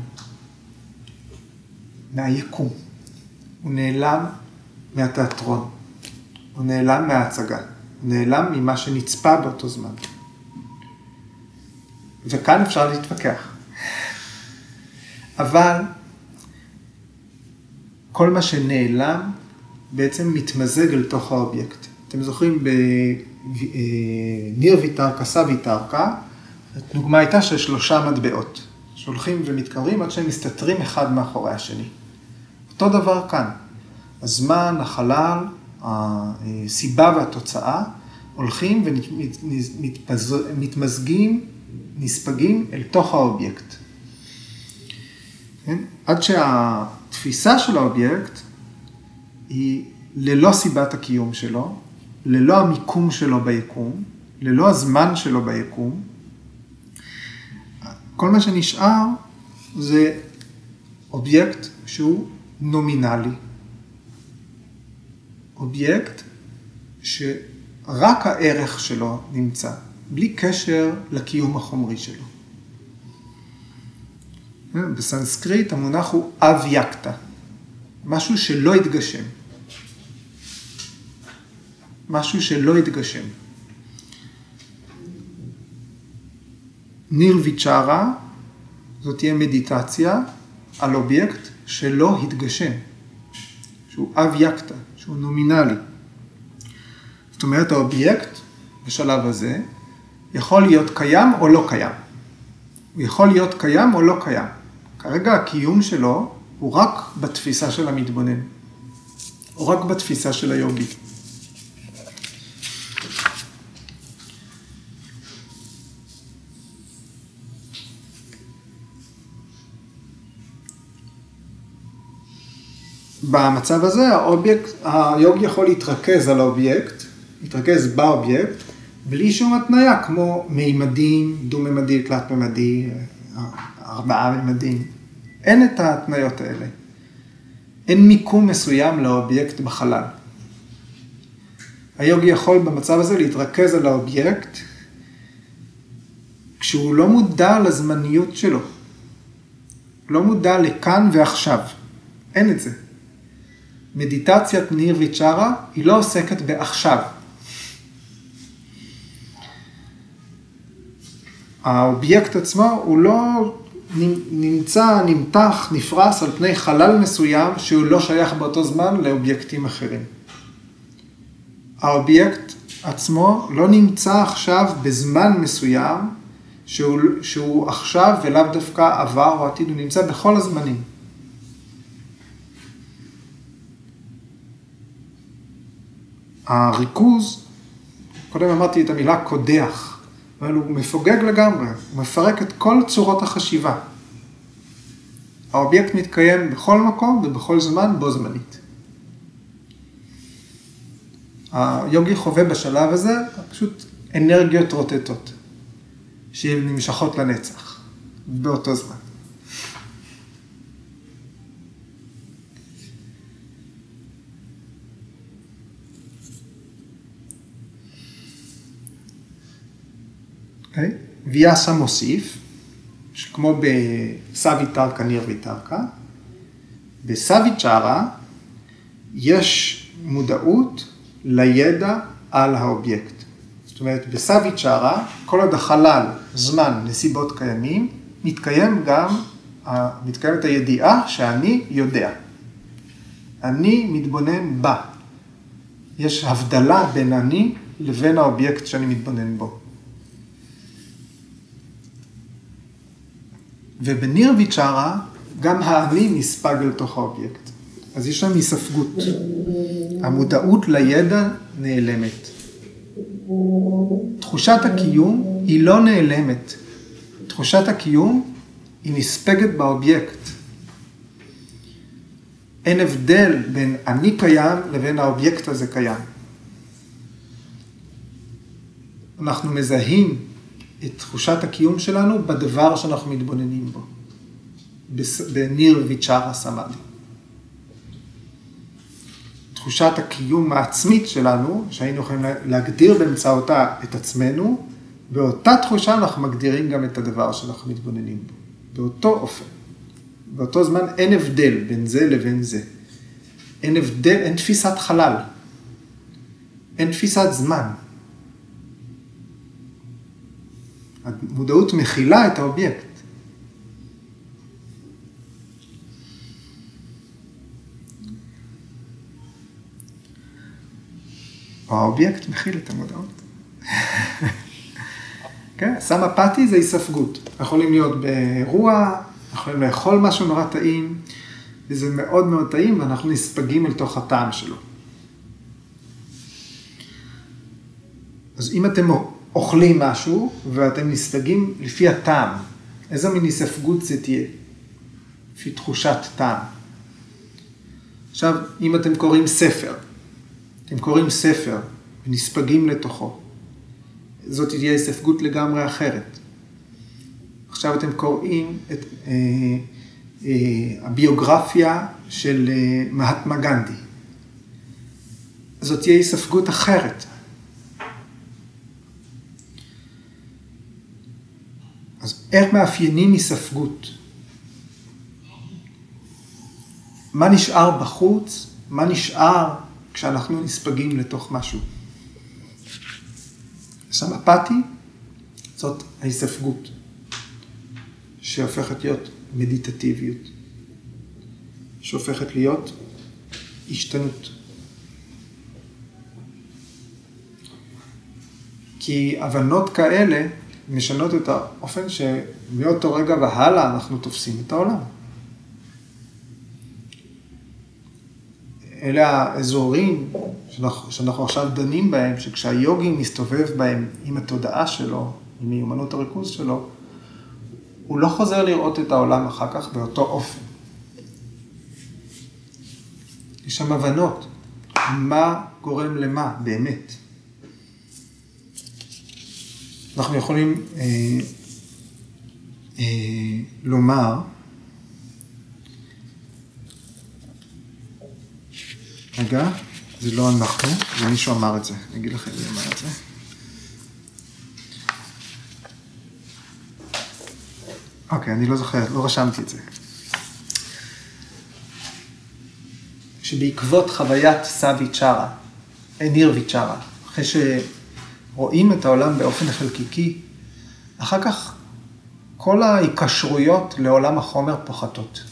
מהיקום. הוא נעלם מהתיאטרון. הוא נעלם מההצגה. הוא נעלם ממה שנצפה באותו זמן. וכאן אפשר להתווכח. אבל כל מה שנעלם בעצם מתמזג אל תוך האובייקט. אתם זוכרים בניר ויטרקה, סא ויטרקה, הדוגמה הייתה של שלושה מטבעות, שהולכים ומתקרבים עד שהם מסתתרים אחד מאחורי השני. אותו דבר כאן. הזמן, החלל, הסיבה והתוצאה הולכים ומתמזגים, נספגים אל תוך האובייקט. כן? עד שהתפיסה של האובייקט היא ללא סיבת הקיום שלו, ללא המיקום שלו ביקום, ללא הזמן שלו ביקום. כל מה שנשאר זה אובייקט שהוא נומינלי. אובייקט שרק הערך שלו נמצא, בלי קשר לקיום החומרי שלו. בסנסקריט המונח הוא אבייקטה, משהו שלא התגשם. משהו שלא התגשם. נירויצ'רה זאת תהיה מדיטציה על אובייקט שלא התגשם, שהוא אבייקטה, שהוא נומינלי. זאת אומרת, האובייקט בשלב הזה יכול להיות קיים או לא קיים. הוא יכול להיות קיים או לא קיים. כרגע הקיום שלו הוא רק בתפיסה של המתבונן, או רק בתפיסה של היוגי. במצב הזה האובייקט, היוגי יכול להתרכז על האובייקט, להתרכז באובייקט, בלי שום התניה, כמו מימדים, דו-ממדי, תלת-ממדי, ארבעה ממדים. אין את ההתניות האלה. אין מיקום מסוים לאובייקט בחלל. היוגי יכול במצב הזה להתרכז על האובייקט כשהוא לא מודע לזמניות שלו. לא מודע לכאן ועכשיו. אין את זה. מדיטציית נירויצ'רה היא לא עוסקת בעכשיו. האובייקט עצמו הוא לא נמצא, נמתח, נפרס על פני חלל מסוים שהוא לא שייך באותו זמן לאובייקטים אחרים. האובייקט עצמו לא נמצא עכשיו בזמן מסוים שהוא, שהוא עכשיו ולאו דווקא עבר או עתיד, הוא נמצא בכל הזמנים. הריכוז, קודם אמרתי את המילה קודח, אבל הוא מפוגג לגמרי, הוא מפרק את כל צורות החשיבה. האובייקט מתקיים בכל מקום ובכל זמן בו זמנית. היוגי חווה בשלב הזה פשוט אנרגיות רוטטות, שהן לנצח, באותו זמן. אוקיי? ויאסה מוסיף, כמו בסבי טרקה ניר ויטרקה, בסבי צ'ארה יש מודעות לידע על האובייקט. זאת אומרת, בסבי צ'ארה, כל עוד החלל, זמן, נסיבות קיימים, מתקיים גם, מתקיימת הידיעה שאני יודע. אני מתבונן בה. יש הבדלה בין אני לבין האובייקט שאני מתבונן בו. ובנירויצ'רה גם האני נספג לתוך האובייקט. אז יש שם היספגות. המודעות לידע נעלמת. תחושת הקיום היא לא נעלמת. תחושת הקיום היא נספגת באובייקט. אין הבדל בין אני קיים לבין האובייקט הזה קיים. אנחנו מזהים את תחושת הקיום שלנו בדבר שאנחנו מתבוננים בו, בניר ויצ'רה סמאדי. תחושת הקיום העצמית שלנו, שהיינו יכולים להגדיר באמצעותה את עצמנו, באותה תחושה אנחנו מגדירים גם את הדבר שאנחנו מתבוננים בו, באותו אופן. באותו זמן אין הבדל בין זה לבין זה. אין הבדל, אין תפיסת חלל. אין תפיסת זמן. המודעות מכילה את האובייקט. האובייקט מכיל את המודעות. כן, סמפתי זה היספגות. יכולים להיות באירוע, יכולים לאכול משהו נורא טעים, וזה מאוד מאוד טעים, ואנחנו נספגים אל תוך הטעם שלו. אז אם אתם אוכלים משהו ואתם נספגים לפי הטעם. איזה מין היספגות זה תהיה? לפי תחושת טעם. עכשיו, אם אתם קוראים ספר, אתם קוראים ספר ונספגים לתוכו, זאת תהיה היספגות לגמרי אחרת. עכשיו אתם קוראים את אה, אה, הביוגרפיה של אה, מהטמה גנדי. זאת תהיה היספגות אחרת. אז איך מאפיינים היספגות? מה נשאר בחוץ? מה נשאר כשאנחנו נספגים לתוך משהו? סמפתי זאת ההיספגות, שהופכת להיות מדיטטיביות, שהופכת להיות השתנות. כי הבנות כאלה משנות את האופן שמאותו רגע והלאה אנחנו תופסים את העולם. אלה האזורים שאנחנו, שאנחנו עכשיו דנים בהם, שכשהיוגי מסתובב בהם עם התודעה שלו, עם מיומנות הריכוז שלו, הוא לא חוזר לראות את העולם אחר כך באותו אופן. יש שם הבנות, מה גורם למה באמת. אנחנו יכולים אה, אה, לומר, רגע, זה לא אנחנו, זה מישהו אמר את זה, אני אגיד לכם מי אמר את זה. אוקיי, אני לא זוכר, לא רשמתי את זה. שבעקבות חוויית סאבי צ'ארה, ניר ויצ'ארה, אחרי שרואים את העולם באופן חלקיקי, אחר כך כל ההיקשרויות לעולם החומר פוחתות.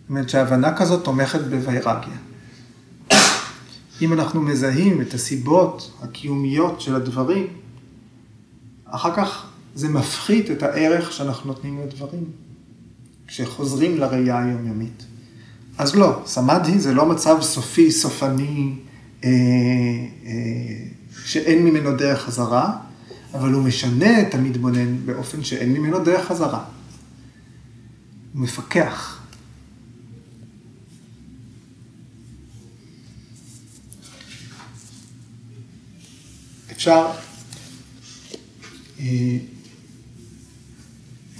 זאת אומרת שהבנה כזאת תומכת בווירגיה. אם אנחנו מזהים את הסיבות הקיומיות של הדברים, אחר כך זה מפחית את הערך שאנחנו נותנים לדברים, כשחוזרים לראייה היומיומית. אז לא, סמאדי זה לא מצב סופי, סופני, אה, אה, שאין ממנו דרך חזרה, אבל הוא משנה את המתבונן באופן שאין ממנו דרך חזרה. הוא מפקח. אפשר, אה,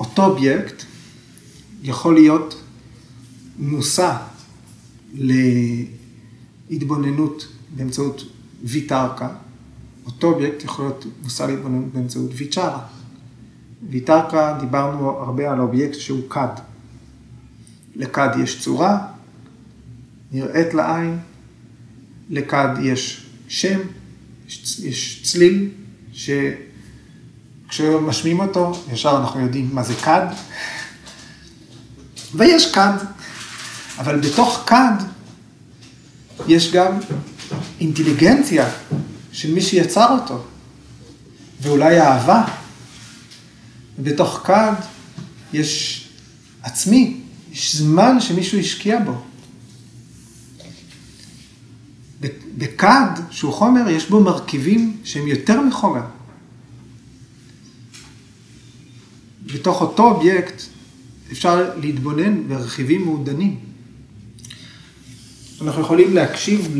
אותו אובייקט יכול להיות מושא להתבוננות באמצעות ויטרקה, אותו אובייקט יכול להיות מושא להתבוננות באמצעות ויצ'רה. ויטרקה, דיברנו הרבה על אובייקט שהוא כד. לכד יש צורה, נראית לעין, לכד יש שם, יש, יש צליל שכשמשמיעים אותו, ישר אנחנו יודעים מה זה כד, ויש כד, אבל בתוך כד יש גם אינטליגנציה של מי שיצר אותו, ואולי אהבה. ובתוך כד יש עצמי, יש זמן שמישהו השקיע בו. בכד, שהוא חומר, יש בו מרכיבים שהם יותר מחומר. בתוך אותו אובייקט אפשר להתבונן ברכיבים מעודנים. אנחנו יכולים להקשיב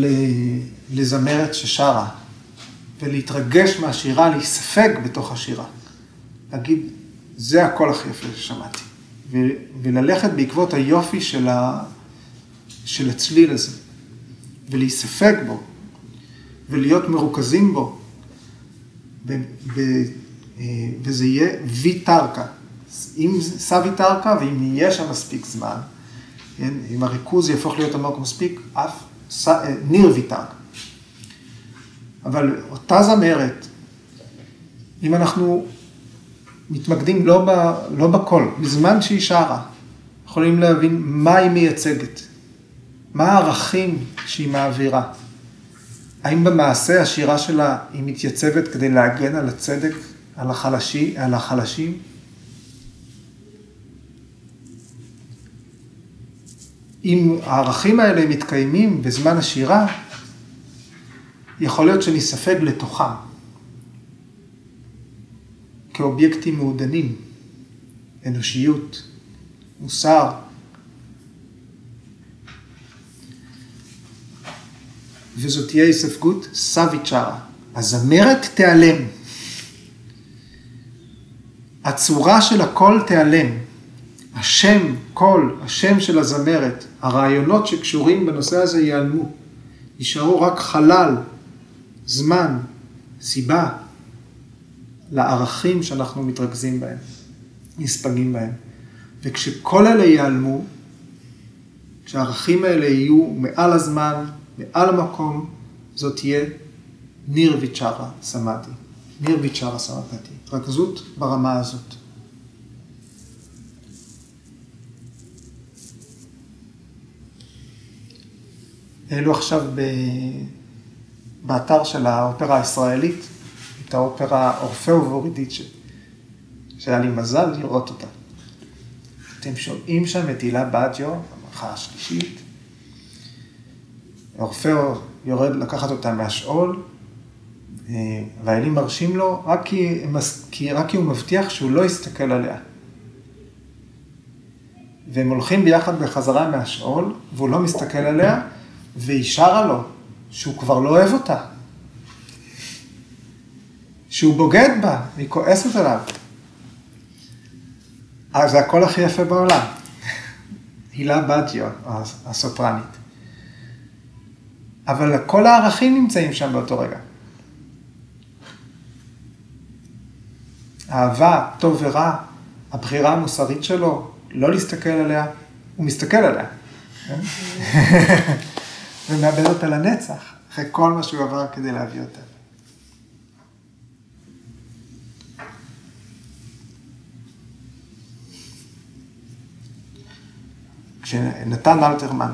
לזמרת ששרה ולהתרגש מהשירה, להיספג בתוך השירה. להגיד, זה הקול הכי יפה ששמעתי. וללכת בעקבות היופי של, ה... של הצליל הזה. ולהיספג בו, ולהיות מרוכזים בו, ב, ב, אה, וזה יהיה ויטרקה. אם סבי טרקה, ואם יהיה שם מספיק זמן, כן, אם הריכוז יהפוך להיות עמוק מספיק, אף ס, אה, ניר ויטרקה. אבל אותה זמרת, אם אנחנו מתמקדים לא, ב, לא בקול, בזמן שהיא שרה, יכולים להבין מה היא מייצגת. מה הערכים שהיא מעבירה? האם במעשה השירה שלה היא מתייצבת כדי להגן על הצדק, על, החלשי, על החלשים? אם הערכים האלה מתקיימים בזמן השירה, יכול להיות שנספג לתוכם כאובייקטים מעודנים, אנושיות, מוסר, וזאת תהיה הספגות סביצ'רה. הזמרת תיעלם. הצורה של הקול תיעלם. השם, קול, השם של הזמרת, הרעיונות שקשורים בנושא הזה ייעלמו. יישארו רק חלל, זמן, סיבה, לערכים שאנחנו מתרכזים בהם, נספגים בהם. וכשכל אלה ייעלמו, כשהערכים האלה יהיו מעל הזמן, מעל המקום, זאת תהיה ניר ויצ'רה סמאדי. ניר ויצ'רה סמפתי, התרכזות ברמה הזאת. העלו עכשיו ב... באתר של האופרה הישראלית, את האופרה אורפאו ואורידיצ'ה, שהיה לי מזל לראות אותה. אתם שומעים שם את הילה בדיו, המלכה השלישית. אורפאו יורד לקחת אותה מהשאול, אה, והאלים מרשים לו רק כי, כי, רק כי הוא מבטיח שהוא לא יסתכל עליה. והם הולכים ביחד בחזרה מהשאול, והוא לא מסתכל עליה, והיא שרה לו שהוא כבר לא אוהב אותה. שהוא בוגד בה, והיא כועסת עליו. אז זה הקול הכי יפה בעולם. הילה בדיו, הסופרנית. אבל כל הערכים נמצאים שם באותו רגע. אהבה, טוב ורע, הבחירה המוסרית שלו, לא להסתכל עליה, הוא מסתכל עליה. ומאבד אותה לנצח, אחרי כל מה שהוא עבר כדי להביא אותה. כשנתן אלתרמן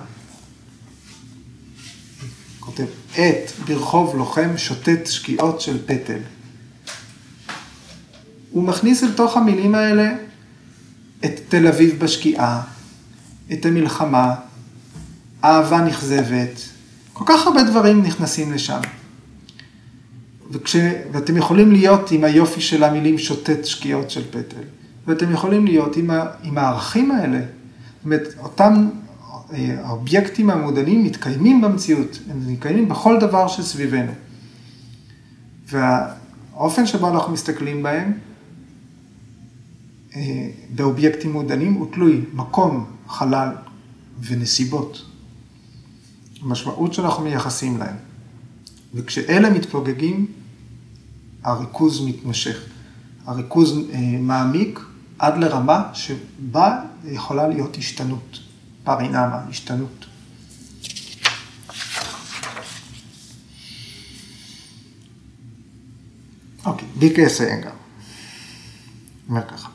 כותב, עת ברחוב לוחם שוטט שקיעות של פטל. הוא מכניס אל תוך המילים האלה את תל אביב בשקיעה, את המלחמה, אהבה נכזבת, כל כך הרבה דברים נכנסים לשם. וכש, ואתם יכולים להיות עם היופי של המילים שוטט שקיעות של פטל, ואתם יכולים להיות עם, ה, עם הערכים האלה. זאת אומרת, אותם אה, האובייקטים המעודנים מתקיימים במציאות, הם מתקיימים בכל דבר שסביבנו. והאופן שבו אנחנו מסתכלים בהם, אה, באובייקטים מעודנים, הוא תלוי מקום, חלל ונסיבות. המשמעות שאנחנו מייחסים להם. וכשאלה מתפוגגים, הריכוז מתמשך. הריכוז אה, מעמיק עד לרמה שבה יכולה להיות השתנות. פרינמה, השתנות. אוקיי, ביקס אנגר. אומר ככה,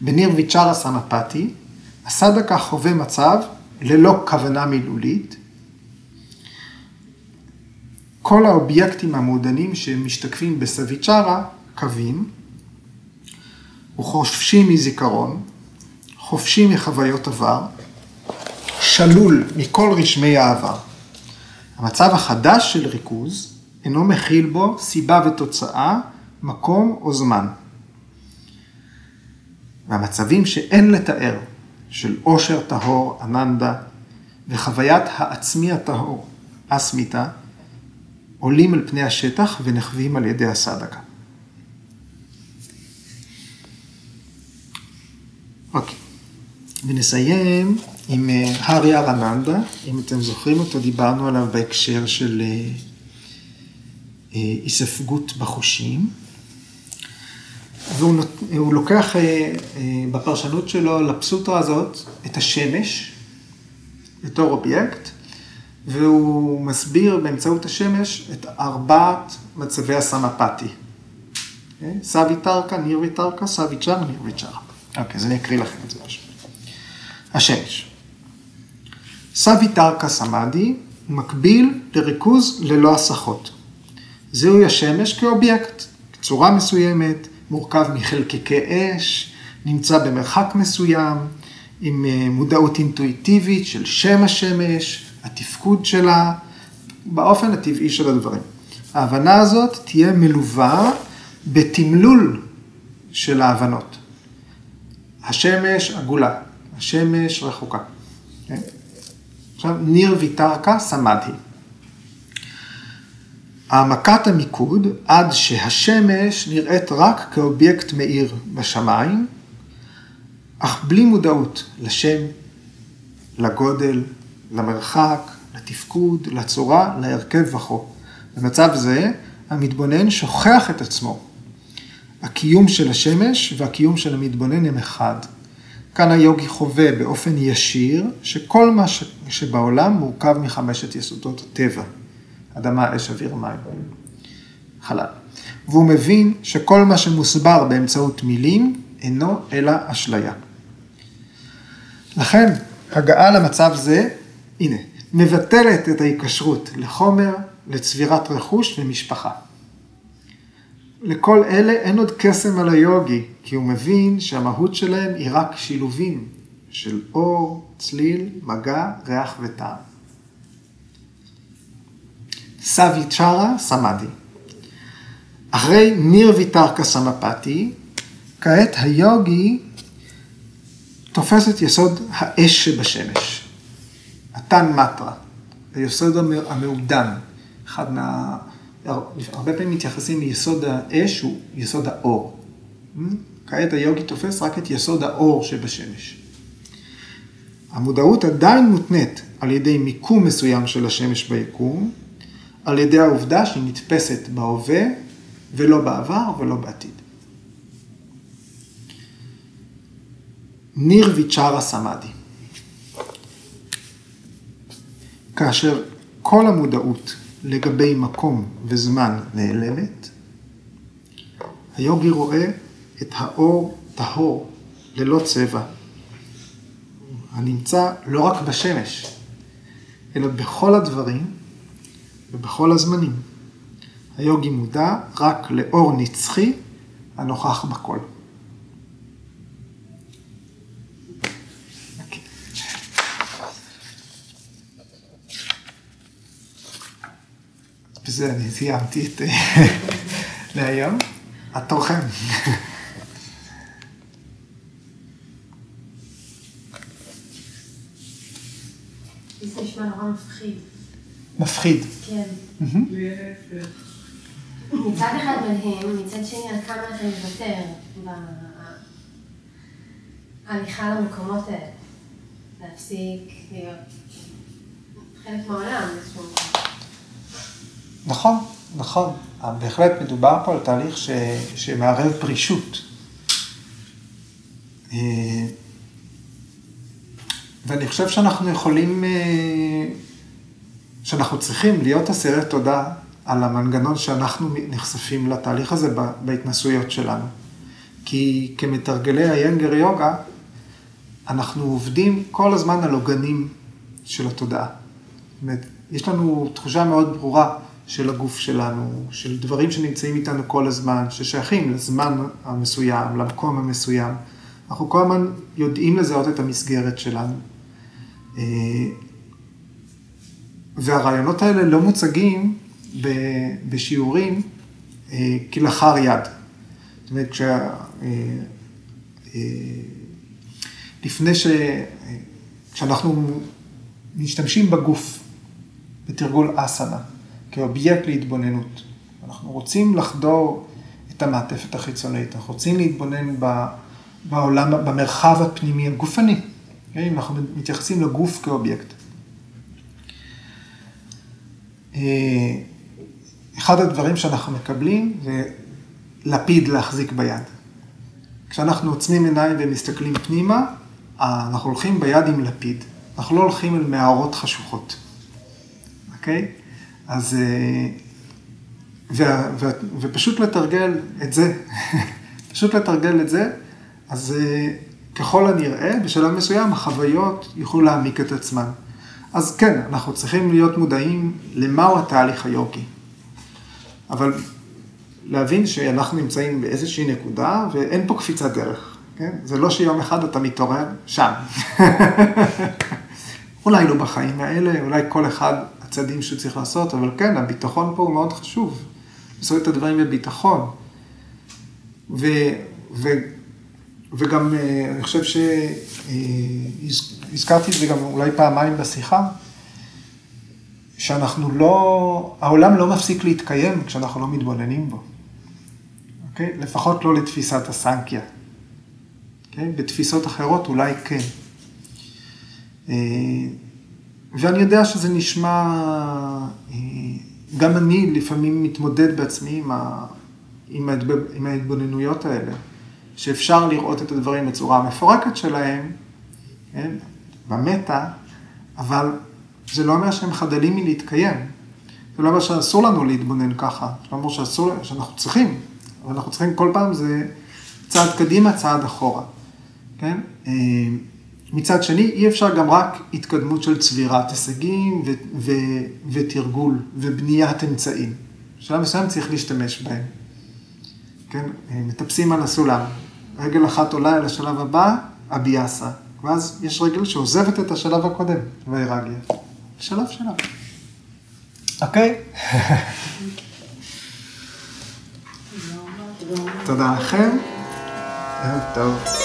בניר ויצ'רה סמפתי, הסדקה חווה מצב ללא כוונה מילולית, כל האובייקטים המעודנים שמשתקפים בסביצ'רה, קווים, הוא חופשי מזיכרון, חופשי מחוויות עבר, שלול מכל רשמי העבר. המצב החדש של ריכוז אינו מכיל בו סיבה ותוצאה, מקום או זמן. והמצבים שאין לתאר, של עושר טהור, אננדה, וחוויית העצמי הטהור, אסמיתה, עולים על פני השטח ונחווים על ידי הסדקה. אוקיי, ונסיים עם הארי אה, ארננדה, אם אתם זוכרים אותו, דיברנו עליו בהקשר של אה, אה, היספגות בחושים. והוא לוקח בפרשנות שלו לפסוטרה הזאת את השמש בתור אובייקט, והוא מסביר באמצעות השמש את ארבעת מצבי הסמפתי. סבי טרקה, ניר ויטרקה, סבי צ'אר, ניר ויצ'אר. אוקיי, אז אני אקריא לכם את זה פשוט. השמש. סבי טרקה סמאדי מקביל לריכוז ללא הסחות. זיהוי השמש כאובייקט, צורה מסוימת, מורכב מחלקיקי אש, נמצא במרחק מסוים, עם אה, מודעות אינטואיטיבית של שם השמש, התפקוד שלה, באופן הטבעי של הדברים. ההבנה הזאת תהיה מלווה בתמלול של ההבנות. השמש עגולה, השמש רחוקה. עכשיו, ניר ויתרקה סמדהי. העמקת המיקוד עד שהשמש נראית רק כאובייקט מאיר בשמיים, אך בלי מודעות לשם, לגודל, למרחק, לתפקוד, לצורה, להרכב וכו'. במצב זה, המתבונן שוכח את עצמו. הקיום של השמש והקיום של המתבונן הם אחד. כאן היוגי חווה באופן ישיר שכל מה שבעולם מורכב מחמשת יסודות הטבע, אדמה, אש, אוויר, מים, חלל. והוא מבין שכל מה שמוסבר באמצעות מילים אינו אלא אשליה. לכן, הגעה למצב זה, הנה, מבטלת את ההיקשרות לחומר, לצבירת רכוש ומשפחה. לכל אלה אין עוד קסם על היוגי, כי הוא מבין שהמהות שלהם היא רק שילובים של אור, צליל, מגע, ריח וטעם. סבי צ'ארה סמאדי. אחרי ניר ויתרקה סמפתי, כעת היוגי תופס את יסוד האש שבשמש, התן מטרה, היסוד המעודן, אחד מה... הרבה פעמים מתייחסים ליסוד האש, הוא יסוד האור. כעת היוגי תופס רק את יסוד האור שבשמש. המודעות עדיין מותנית על ידי מיקום מסוים של השמש ביקום, על ידי העובדה שהיא נתפסת בהווה ולא בעבר ולא בעתיד. ניר ויצ'רה סמאדי. כאשר כל המודעות לגבי מקום וזמן נעלמת, היוגי רואה את האור טהור, ללא צבע, הנמצא לא רק בשמש, אלא בכל הדברים ובכל הזמנים. היוגי מודע רק לאור נצחי הנוכח בכל. בזה אני סיימתי את להיום. התוכן. זה נשמע נורא מפחיד. מפחיד. כן. מצד אחד מדהים, מצד שני על כמה אתה מוותר בהליכה למקומות האלה. להפסיק להיות חלק מהעולם באיזשהו נכון, נכון. בהחלט מדובר פה על תהליך ש... שמערב פרישות. אה, ואני חושב שאנחנו יכולים, אה, שאנחנו צריכים להיות אסירי תודה על המנגנון שאנחנו נחשפים לתהליך הזה בהתנסויות שלנו. כי כמתרגלי היינגר יוגה, אנחנו עובדים כל הזמן על עוגנים של התודעה. זאת אומרת, יש לנו תחושה מאוד ברורה של הגוף שלנו, של דברים שנמצאים איתנו כל הזמן, ששייכים לזמן המסוים, למקום המסוים. אנחנו כל הזמן יודעים לזהות את המסגרת שלנו. אה, והרעיונות האלה לא מוצגים בשיעורים אה, כלאחר יד. זאת אומרת, כשה... אה, לפני ש... כשאנחנו משתמשים בגוף בתרגול אסנה, כאובייקט להתבוננות. אנחנו רוצים לחדור את המעטפת החיצונית, אנחנו רוצים להתבונן בעולם, במרחב הפנימי הגופני. Okay? אנחנו מתייחסים לגוף כאובייקט. אה, אחד הדברים שאנחנו מקבלים זה לפיד להחזיק ביד. כשאנחנו עוצמים עיניים ומסתכלים פנימה, אנחנו הולכים ביד עם לפיד. אנחנו לא הולכים אל מערות חשוכות, אוקיי? Okay? אז... אה, ו, ו, ופשוט לתרגל את זה, פשוט לתרגל את זה, אז אה, ככל הנראה, בשלב מסוים החוויות יוכלו להעמיק את עצמן. אז כן, אנחנו צריכים להיות מודעים למהו התהליך היוגי. אבל להבין שאנחנו נמצאים באיזושהי נקודה ואין פה קפיצת דרך, כן? זה לא שיום אחד אתה מתעורר שם. אולי לא בחיים האלה, אולי כל אחד הצעדים שהוא צריך לעשות, אבל כן, הביטחון פה הוא מאוד חשוב. לעשות את הדברים בביטחון. ו, ו, וגם אה, אני חושב שהזכרתי את זה גם אולי פעמיים בשיחה, שאנחנו לא, העולם לא מפסיק להתקיים כשאנחנו לא מתבוננים בו. אוקיי? לפחות לא לתפיסת הסנקיה. אוקיי? בתפיסות אחרות אולי כן. אה, ואני יודע שזה נשמע, אה, גם אני לפעמים מתמודד בעצמי עם, ה, עם, ההתב, עם ההתבוננויות האלה, שאפשר לראות את הדברים בצורה המפורקת שלהם, כן, במטה, אבל זה לא אומר שהם חדלים מלהתקיים. זה לא אומר שאסור לנו להתבונן ככה, זה לא אומר שאסור, שאנחנו צריכים, אבל אנחנו צריכים כל פעם זה צעד קדימה, צעד אחורה, כן? אה, מצד שני, אי אפשר גם רק התקדמות של צבירת הישגים ו- ו- ותרגול ובניית אמצעים. בשלב מסוים צריך להשתמש בהם. כן? מטפסים על הסולם. רגל אחת עולה אל השלב הבא, אביאסה. ואז יש רגל שעוזבת את השלב הקודם, וירגיה. שלב שלב. אוקיי? תודה לכם. ערב טוב.